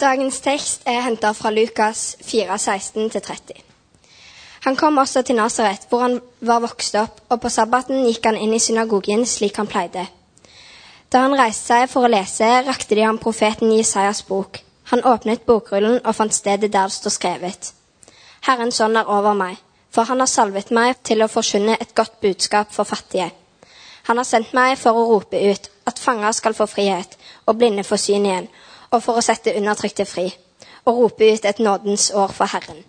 Dagens tekst er henta fra Lukas 4, 16-30. Han kom også til Nasaret, hvor han var vokst opp, og på sabbaten gikk han inn i synagogen slik han pleide. Da han reiste seg for å lese, rakte de ham profeten Jesajas bok. Han åpnet bokrullen og fant stedet der det står skrevet. Herrens ånd er over meg, for han har salvet meg til å forkynne et godt budskap for fattige. Han har sendt meg for å rope ut at fanger skal få frihet, og blinde få syn igjen, og for å sette undertrykte fri, og rope ut et nådens år for Herren.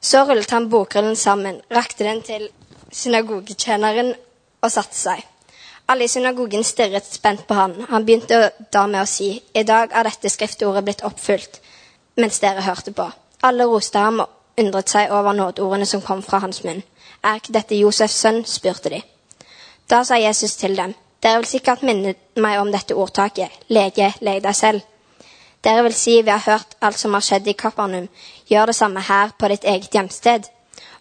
Så rullet han bokrullen sammen, rakte den til synagogetjeneren og satte seg. Alle i synagogen stirret spent på han. Han begynte da med å si, i dag er dette skriftordet blitt oppfylt, mens dere hørte på. Alle roste ham og undret seg over nådeordene som kom fra hans munn. Er ikke dette Josefs sønn? spurte de. Da sa Jesus til dem, dere vil sikkert minne meg om dette ordtaket, lege, leg deg selv. Dere vil si, vi har hørt alt som har skjedd i Kapernaum, gjør det samme her på ditt eget hjemsted.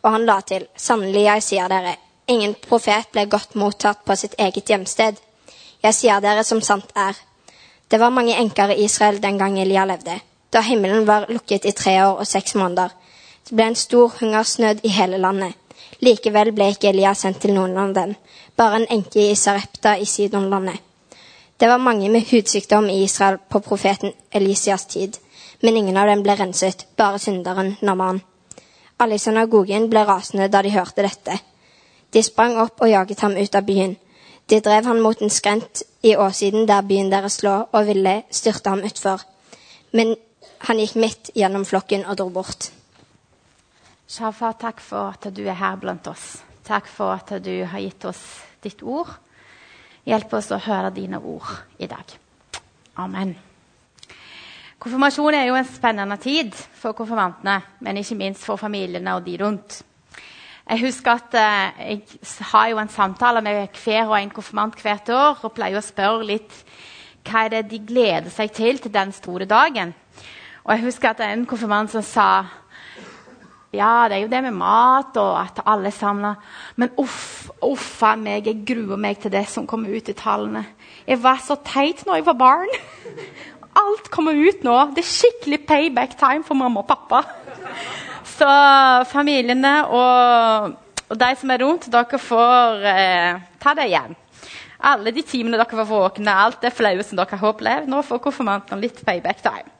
Og han la til, sannelig, jeg sier dere, ingen profet ble godt mottatt på sitt eget hjemsted. Jeg sier dere som sant er. Det var mange enker i Israel den gang Elia levde, da himmelen var lukket i tre år og seks måneder. Det ble en stor hungersnød i hele landet. Likevel ble ikke Elia sendt til noen av dem, bare en enke i Sarepta i Sidonlandet. Det var mange med hudsykdom i Israel på profeten Elisias tid, men ingen av dem ble renset, bare synderen Naman. Alle i synagogen ble rasende da de hørte dette. De sprang opp og jaget ham ut av byen. De drev han mot en skrent i åsiden der byen deres lå, og ville styrte ham utfor. Men han gikk midt gjennom flokken og dro bort. Shafa, takk for at du er her blant oss. Takk for at du har gitt oss ditt ord. Hjelp oss å høre dine ord i dag. Amen. Konfirmasjon er jo en spennende tid for konfirmantene, men ikke minst for familiene og de rundt. Jeg husker at eh, jeg har jo en samtale med hver og en konfirmant hvert år og pleier å spørre litt hva er det de gleder seg til til den store dagen. Og jeg husker at det er en konfirmant som sa ja, det er jo det med mat og at alle er samla. Men uff, uffa meg, jeg gruer meg til det som kommer ut i tallene. Jeg var så teit når jeg var barn. Alt kommer ut nå. Det er skikkelig payback time for mamma og pappa. Så familiene og, og de som er rundt, dere får eh, ta det igjen. Alle de timene dere var våkne, alt det flaue som dere har opplevd. Nå får konfirmantene litt payback time.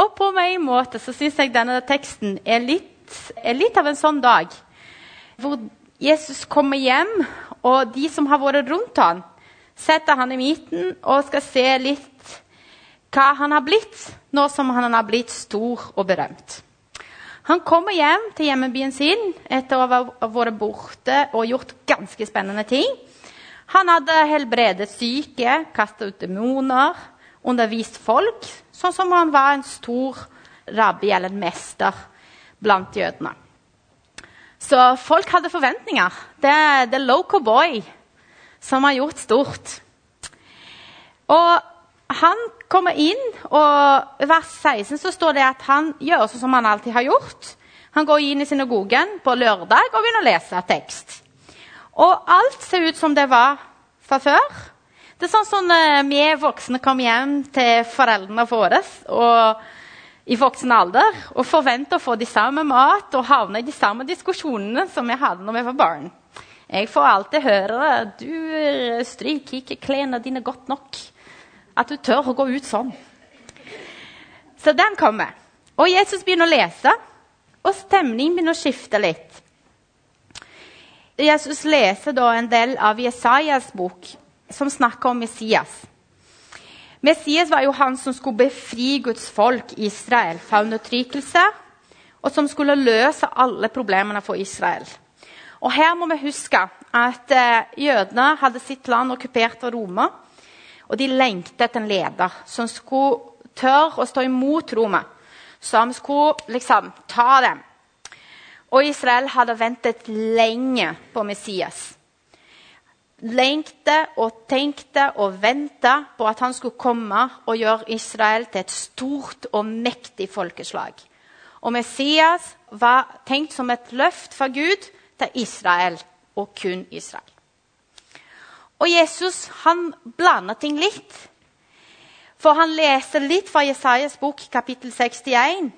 Og på en måte så syns jeg denne teksten er litt er litt av en sånn dag hvor Jesus kommer hjem, og de som har vært rundt han, setter han i midten og skal se litt hva han har blitt nå som han har blitt stor og berømt. Han kommer hjem til hjemmebyen sin etter å ha vært borte og gjort ganske spennende ting. Han hadde helbredet syke, kastet ut demoner, undervist folk, sånn som han var en stor rabbi eller en mester blant jødene. Så folk hadde forventninger. Det er the local boy som har gjort stort. Og han kommer inn, og i vers 16 så står det at han gjør sånn som han alltid har gjort. Han går inn i synagogen på lørdag og begynner å lese tekst. Og alt ser ut som det var fra før. Det er sånn som uh, vi voksne kommer hjem til foreldrene våre i voksen alder og forventer å få de samme mat og havne i de samme diskusjonene som vi hadde når vi var barn. Jeg får alltid høre du eh, stryker ikke klærne dine godt nok. At du tør å gå ut sånn. Så den kommer. Og Jesus begynner å lese, og stemningen begynner å skifte litt. Jesus leser da en del av Jesajas bok, som snakker om Messias. Messias var jo han som skulle befri Guds folk, Israel, fra undertrykkelse, og som skulle løse alle problemene for Israel. Og Her må vi huske at eh, jødene hadde sitt land okkupert av Roma. Og de lengtet etter en leder som skulle tørre å stå imot Roma. Som skulle liksom ta dem. Og Israel hadde ventet lenge på Messias lengte og tenkte og venta på at han skulle komme og gjøre Israel til et stort og mektig folkeslag. Og Messias var tenkt som et løft fra Gud til Israel, og kun Israel. Og Jesus han blander ting litt. For han leser litt fra Jesajas bok, kapittel 61.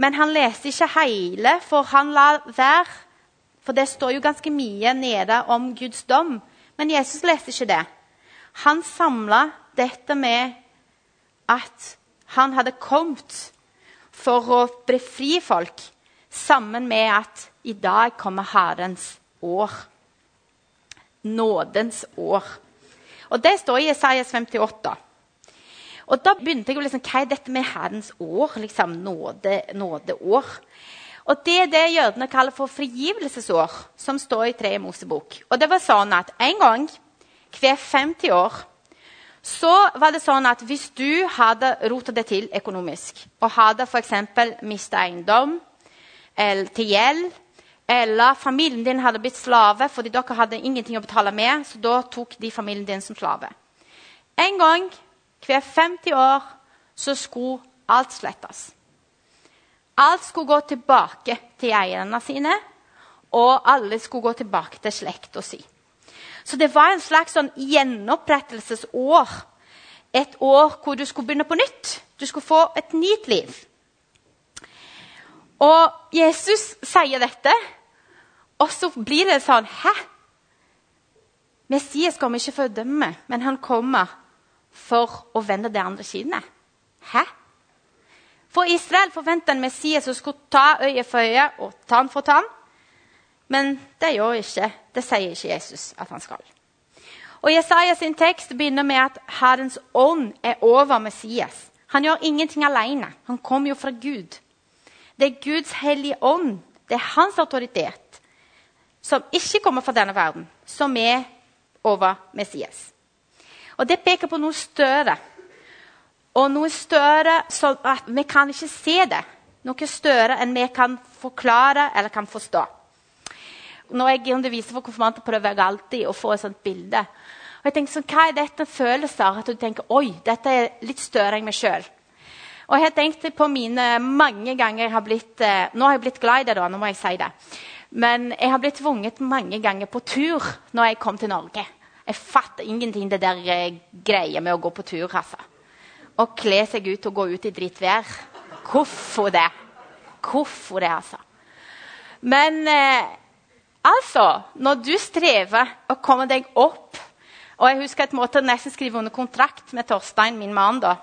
Men han leser ikke hele, for han lar være. For det står jo ganske mye nede om Guds dom. Men Jesus leste ikke det. Han samla dette med at han hadde kommet for å befri folk, sammen med at i dag kommer Herrens år. Nådens år. Og Det står i Isaias 58. Og Da begynte jeg å liksom, Hva er dette med Herrens år? liksom nåde, Nådeår. Og Det er det jødene kaller for frigivelsesår, som står i Tre Mosebok. Og det var sånn at En gang hver 50 år så var det sånn at hvis du hadde rota det til økonomisk og hadde f.eks. mista eiendom eller til gjeld, eller familien din hadde blitt slave fordi dere hadde ingenting å betale med, så da tok de familien din som slave. En gang hver 50 år så skulle alt slettes. Alt skulle gå tilbake til eierne sine, og alle skulle gå tilbake til slekta si. Så det var en slags sånn gjenopprettelsesår. Et år hvor du skulle begynne på nytt. Du skulle få et nytt liv. Og Jesus sier dette, og så blir det sånn Hæ? Messias kommer ikke for å dømme, men han kommer for å vende det andre kinnet. Hæ? For Israel forventa en Messias som skulle ta øye for øye og tann for tann. Men det gjør ikke. Det sier ikke Jesus at han skal. Og Jesaja sin tekst begynner med at Herrens ånd er over Messias. Han gjør ingenting alene. Han kommer jo fra Gud. Det er Guds hellige ånd. Det er hans autoritet, som ikke kommer fra denne verden, som er over Messias. Og Det peker på noe større. Og noe større så at vi kan ikke se det. Noe større enn vi kan forklare eller kan forstå når jeg underviser for konfirmanter, prøver jeg alltid å få et sånt bilde. Og jeg tenker sånn, Hva er dette følelser? At du tenker oi, dette er litt større enn meg sjøl. Og jeg har tenkt på mine mange ganger jeg har blitt, eh, Nå har jeg blitt glad i det, da, nå må jeg si det. Men jeg har blitt tvunget mange ganger på tur når jeg kom til Norge. Jeg fatter ingenting det der eh, greia med å gå på tur. altså. Å kle seg ut og gå ut i drittvær. Hvorfor det? Hvorfor det, altså? Men eh, Altså, når du strever å komme deg opp og Jeg husker et måte nesten skrive under kontrakt med Torstein, min mann, da,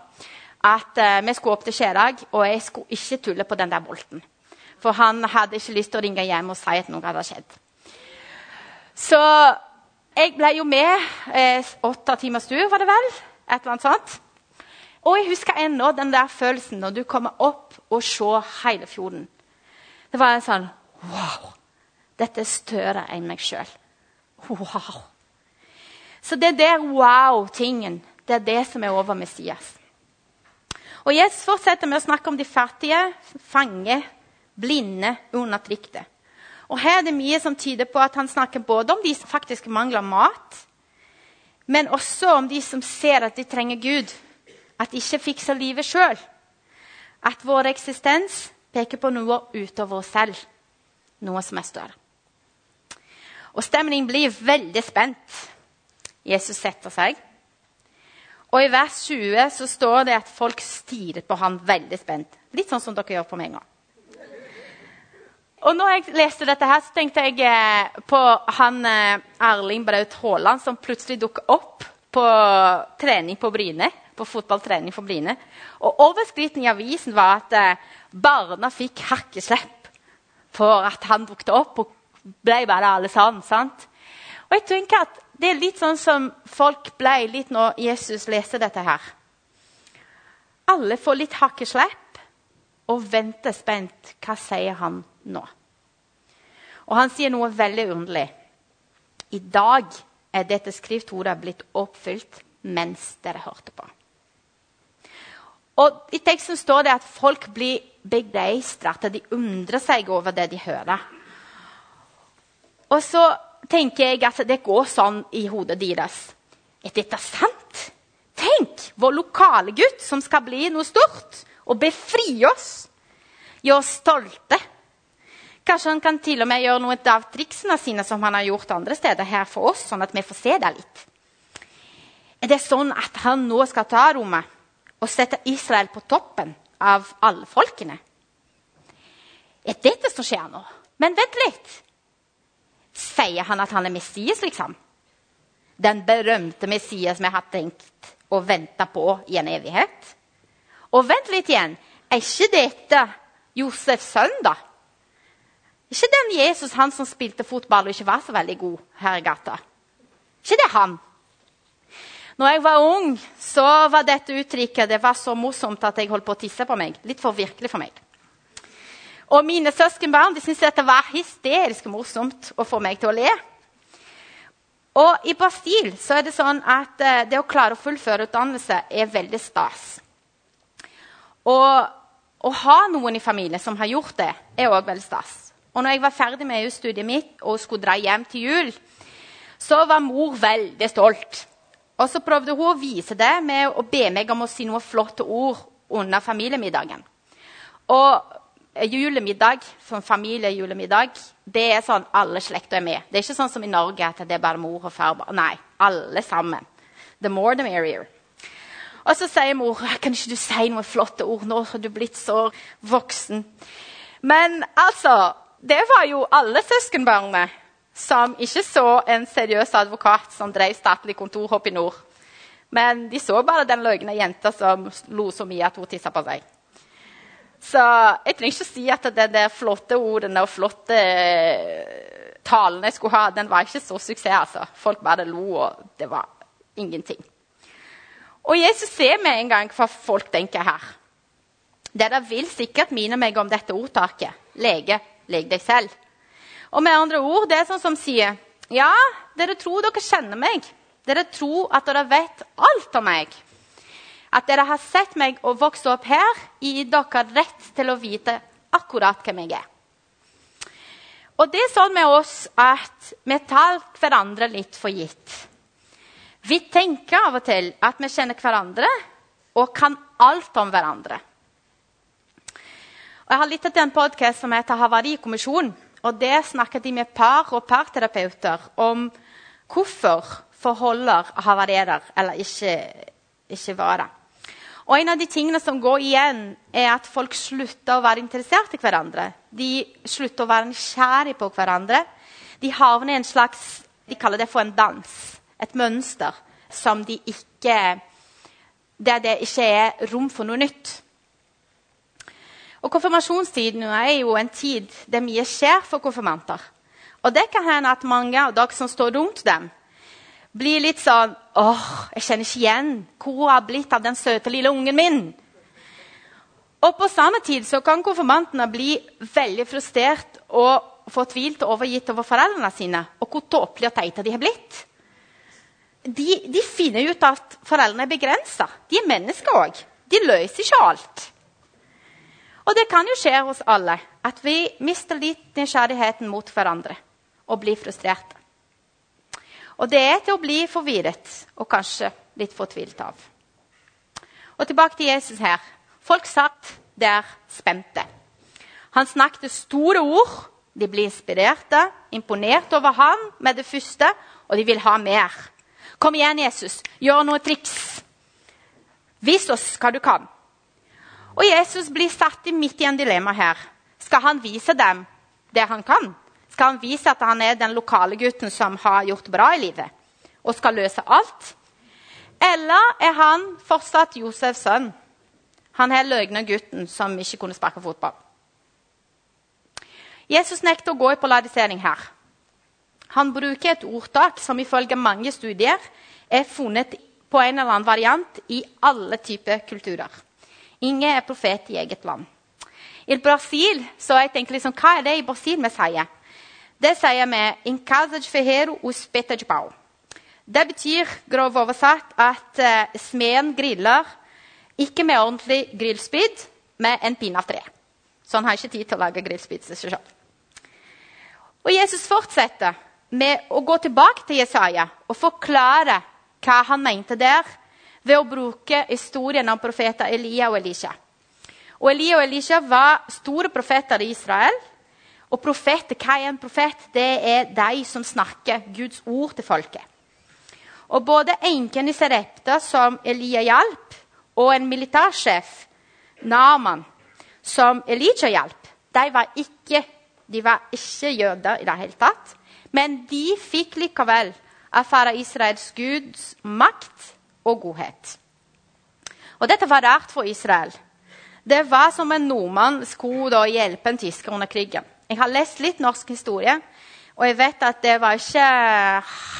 at eh, vi skulle opp til Skjerag, og jeg skulle ikke tulle på den der bolten. For han hadde ikke lyst til å ringe hjem og si at noe hadde skjedd. Så jeg ble jo med. Eh, åtte timers tur, var det vel? Et eller annet sånt. Og jeg husker ennå den der følelsen når du kommer opp og ser hele fjorden. Det var en sånn Wow! Dette er større enn meg sjøl. Wow. Så det er der wow-tingen. Det er det som er over Messias. Og Jesus fortsetter med å snakke om de fattige, fange, blinde, undertrykte. Og Her er det mye som tyder på at han snakker både om de som faktisk mangler mat, men også om de som ser at de trenger Gud. At de ikke fikser livet sjøl. At vår eksistens peker på noe utover oss selv. Noe som er større. Og stemningen blir veldig spent. Jesus setter seg. Og I vers 20 så står det at folk stirret på ham veldig spent. Litt sånn som dere gjør på meg nå. Og når jeg leste dette, her, så tenkte jeg eh, på han eh, Erling Braut Haaland som plutselig dukket opp på trening på Bryne. På fotballtrening for blinde. Og overskriften i avisen var at eh, barna fikk hakkeslepp for at han dukket opp og ble bare alle sammen. sant? Og jeg tenker at Det er litt sånn som folk ble litt når Jesus leste dette her. Alle får litt hakkeslepp og venter spent. Hva sier han nå? Og han sier noe veldig underlig. I dag er dette skriftordet blitt oppfylt mens dere hørte på. Og I teksten står det at folk blir begeistra, at de undrer seg over det de hører. Og så tenker jeg at det går sånn i hodet deres. Er dette sant? Tenk, vår lokale gutt som skal bli noe stort og befri oss. Gjøre oss stolte. Kanskje han kan til og med gjøre noe av triksene sine som han har gjort andre steder her for oss, sånn at vi får se det litt. Er det sånn at han nå skal ta rommet? Og sette Israel på toppen av alle folkene. Er dette som skjer nå? Men vent litt. Sier han at han er Messias, liksom? Den berømte Messias vi har tenkt å vente på i en evighet? Og vent litt igjen. Er ikke dette Josefs sønn, da? Ikke den Jesus han som spilte fotball og ikke var så veldig god her i gata? Ikke det han? Når jeg var ung, så var dette uttrykket det var så morsomt at jeg holdt på å tisse på meg. Litt for virkelig for meg. Og mine søskenbarn de syntes dette var hysterisk morsomt å få meg til å le. Og i Brasil så er det sånn at eh, det å klare å fullføre utdannelse er veldig stas. Og å ha noen i familien som har gjort det, er òg veldig stas. Og når jeg var ferdig med EU-studiet mitt og skulle dra hjem til jul, så var mor veldig stolt. Og så prøvde hun å vise det med å be meg om å si noen flotte ord under familiemiddagen. Og julemiddag, sånn familiejulemiddag, det er sånn alle slekter er med. Det er ikke sånn som i Norge at det er bare mor og far. Nei, alle sammen. The more the merrier. Og så sier mor kan ikke du si noen flotte ord nå har du blitt så voksen. Men altså, det var jo alle søskenbarna som ikke så en seriøs advokat som drev statlig kontor oppe i nord. Men de så bare den løgne jenta som lo så mye at hun tissa på seg. Så jeg trenger ikke si at de flotte ordene og flotte eh, talene jeg skulle ha, den var ikke så suksess. altså. Folk bare lo, og det var ingenting. Og Jesus ser med en gang hva folk tenker her. Dere vil sikkert mine meg om dette ordtaket. Lege, leg deg selv. Og med andre ord, det er sånn som sier Ja, dere tror dere kjenner meg. Dere tror at dere vet alt om meg. At dere har sett meg og vokst opp her, gir dere rett til å vite akkurat hvem jeg er. Og det er sånn med oss at vi tar hverandre litt for gitt. Vi tenker av og til at vi kjenner hverandre og kan alt om hverandre. Og jeg har lyttet til en podkast som heter Havarikommisjonen. Og det snakket de med par og parterapeuter om hvorfor forholder havarerer eller ikke, ikke varer. Og En av de tingene som går igjen, er at folk slutter å være interessert i hverandre. De slutter å være nysgjerrig på hverandre. De havner i en slags De kaller det for en dans. Et mønster som de ikke Der det ikke er rom for noe nytt. Og Konfirmasjonstiden er jo en tid der mye skjer for konfirmanter. Og det kan hende at mange av dere som står rundt dem, blir litt sånn åh, jeg kjenner ikke igjen hvor har blitt av den søte lille ungen min. Og på samme tid så kan konfirmantene bli veldig frustrert og fortvilt og overgitt over foreldrene sine og hvor tåpelige og teite de har blitt. De, de finner ut at foreldrene er begrensa. De er mennesker òg. De løser ikke alt. Og det kan jo skje hos alle at vi mister litt nysgjerrigheten mot hverandre og blir frustrerte. Og det er til å bli forvirret og kanskje litt fortvilt av. Og tilbake til Jesus her. Folk satt der spente. Han snakket store ord. De ble inspirerte, imponert over ham med det første, og de vil ha mer. Kom igjen, Jesus. Gjør noe triks. Vis oss hva du kan. Og Jesus blir satt midt i en dilemma her. Skal han vise dem det han kan? Skal han vise at han er den lokale gutten som har gjort bra i livet og skal løse alt? Eller er han fortsatt Josefs sønn? Han er løgnegutten som ikke kunne sparke fotball. Jesus nekter å gå i polarisering her. Han bruker et ordtak som ifølge mange studier er funnet på en eller annen variant i alle typer kulturer. Ingen er profet i eget land. I Brasil så jeg tenker liksom, Hva er det i Brasil vi sier? Det sier vi 'in casa de ferreiro o espeta de pau'. Det betyr grov oversatt at uh, smeden griller ikke med ordentlig grillspyd, med en pinne av tre. Så han har ikke tid til å lage grillspyd seg selv. Og Jesus fortsetter med å gå tilbake til Jesaja og forklare hva han mente der ved å bruke historien om profeter Elia og Elisha. Og Elia og Elisha var store profeter i Israel. Og profeter, hva er en profet? Det er de som snakker Guds ord til folket. Og Både enken i Serepta, som Elia hjalp, og en militærsjef, Naman, som Elijah hjalp, de var ikke, de var ikke jøder i det hele tatt. Men de fikk likevel erfare Israels Guds makt og godhet. Og dette var rart for Israel. Det var som en nordmann skulle hjelpe en tysker under krigen. Jeg har lest litt norsk historie, og jeg vet at det var ikke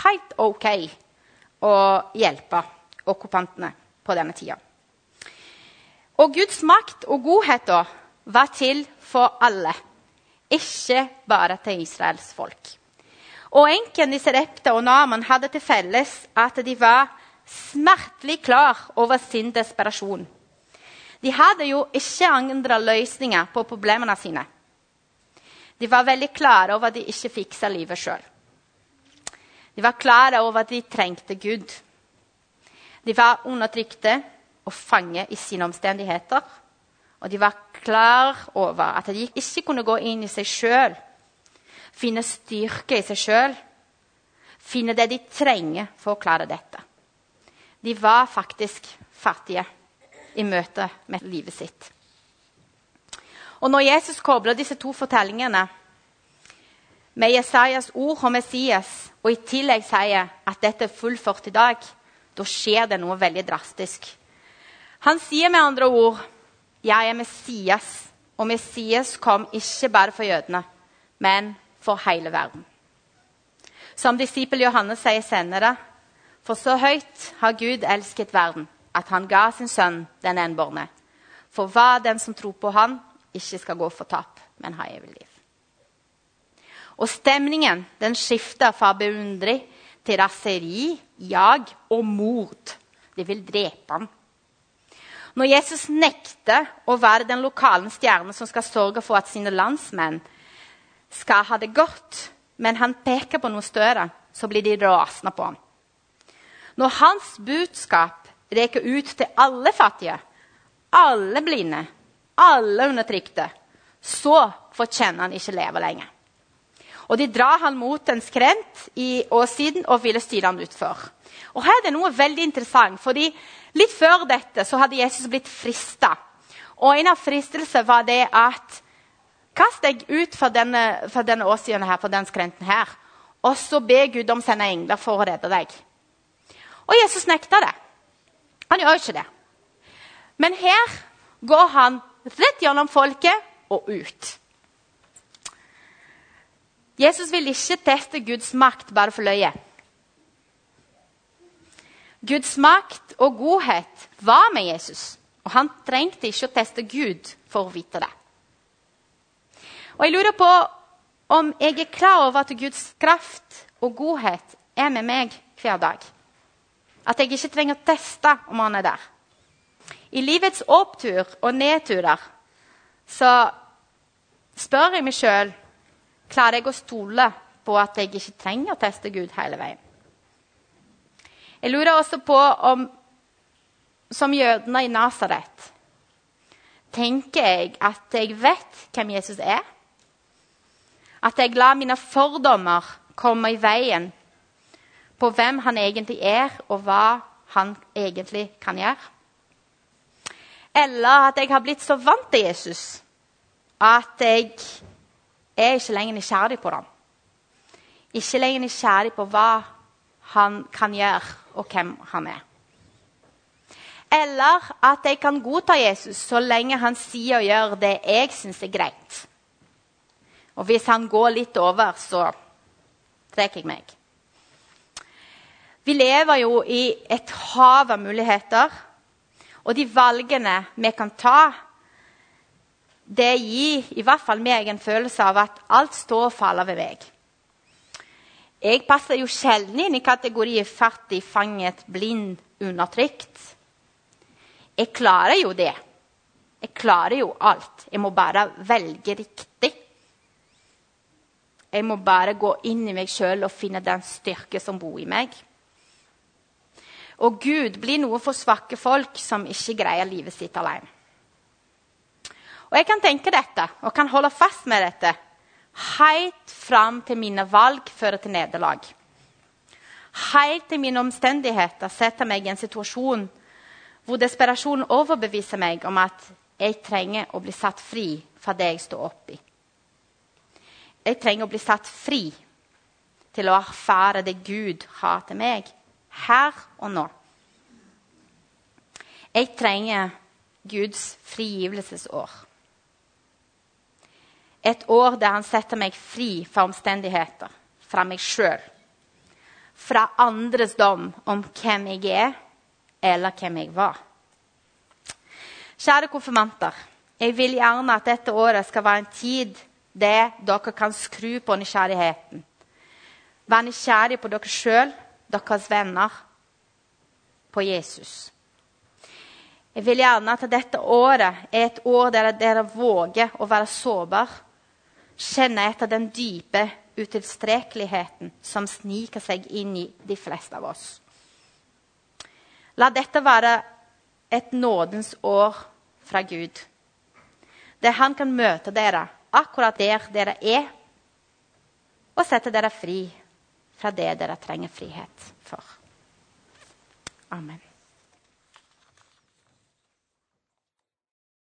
helt OK å hjelpe okkupantene på denne tida. Og Guds makt og godhet var til for alle, ikke bare til Israels folk. Og enken i Serepta og Naman hadde til felles at de var smertelig klar over sin desperasjon. De hadde jo ikke andre løsninger på problemene sine. De var veldig klare over at de ikke fiksa livet sjøl. De var klare over at de trengte Gud. De var undertrykte og fanget i sine omstendigheter. Og de var klar over at de ikke kunne gå inn i seg sjøl, finne styrke i seg sjøl, finne det de trenger for å klare dette. De var faktisk fattige i møte med livet sitt. Og når Jesus kobler disse to fortellingene med Jesajas ord om Messias, og i tillegg sier at dette er fullført i dag, da skjer det noe veldig drastisk. Han sier med andre ord, 'Jeg er Messias', og Messias kom ikke bare for jødene, men for hele verden. Som disippel Johannes sier senere, for så høyt har Gud elsket verden at han ga sin sønn den enbårne. For hva den som tror på han, ikke skal gå for tap, men ha evig liv. Og stemningen den skifter fra beundring til raseri, jag og mord. De vil drepe ham. Når Jesus nekter å være den lokale stjernen som skal sørge for at sine landsmenn skal ha det godt, men han peker på noe større, så blir de rasende på ham. Når hans budskap reker ut til alle fattige, alle blinde, alle undertrykte, så fortjener han ikke leve lenger. Og de drar han mot en skrent i åssiden og ville styre han utfor. Og her er det noe veldig interessant, fordi Litt før dette så hadde Jesus blitt frista. Og en av fristelsene var det at Kast deg ut fra denne, fra denne åssiden her, fra den skrenten her, og så be Gud om å sende engler for å redde deg. Og Jesus nekta det. Han gjør ikke det. Men her går han rett gjennom folket og ut. Jesus vil ikke teste Guds makt bare for løye. Guds makt og godhet var med Jesus, og han trengte ikke å teste Gud for å vite det. Og Jeg lurer på om jeg er klar over at Guds kraft og godhet er med meg hver dag. At jeg ikke trenger å teste om han er der. I livets opptur og nedturer så spør jeg meg sjøl klarer jeg å stole på at jeg ikke trenger å teste Gud hele veien. Jeg lurer også på om som jødene i Nasaret tenker jeg at jeg vet hvem Jesus er. At jeg lar mine fordommer komme i veien på hvem han egentlig er, og hva han egentlig kan gjøre. Eller at jeg har blitt så vant til Jesus at jeg er ikke lenger nysgjerrig på ham. Ikke lenger nysgjerrig på hva han kan gjøre, og hvem han er. Eller at jeg kan godta Jesus så lenge han sier og gjør det jeg syns er greit. Og hvis han går litt over, så trekker jeg meg. Vi lever jo i et hav av muligheter. Og de valgene vi kan ta, det gir i hvert fall meg en følelse av at alt står og faller ved meg. Jeg passer jo sjelden inn i kategorien fattig, fanget, blind, undertrykt. Jeg klarer jo det. Jeg klarer jo alt. Jeg må bare velge riktig. Jeg må bare gå inn i meg sjøl og finne den styrke som bor i meg. Og Gud blir noe for svake folk som ikke greier livet sitt alene. Og Jeg kan tenke dette og kan holde fast med dette helt fram til mine valg fører til nederlag. Helt til mine omstendigheter setter meg i en situasjon hvor desperasjonen overbeviser meg om at jeg trenger å bli satt fri fra det jeg står oppi. Jeg trenger å bli satt fri til å erfare det Gud har til meg, her og nå. Jeg trenger Guds frigivelsesår. Et år der han setter meg fri fra omstendigheter, fra meg sjøl. Fra andres dom om hvem jeg er, eller hvem jeg var. Kjære konfirmanter. Jeg vil gjerne at dette året skal være en tid der dere kan skru på nysgjerrigheten. Være nysgjerrige på dere sjøl, deres venner, på Jesus. Jeg vil gjerne at dette året er et år der dere våger å være sårbar. kjenne etter den dype utilstrekkeligheten som sniker seg inn i de fleste av oss. La dette være et nådens år fra Gud, der han kan møte dere akkurat der dere er, og sette dere fri fra det dere trenger frihet for. Amen.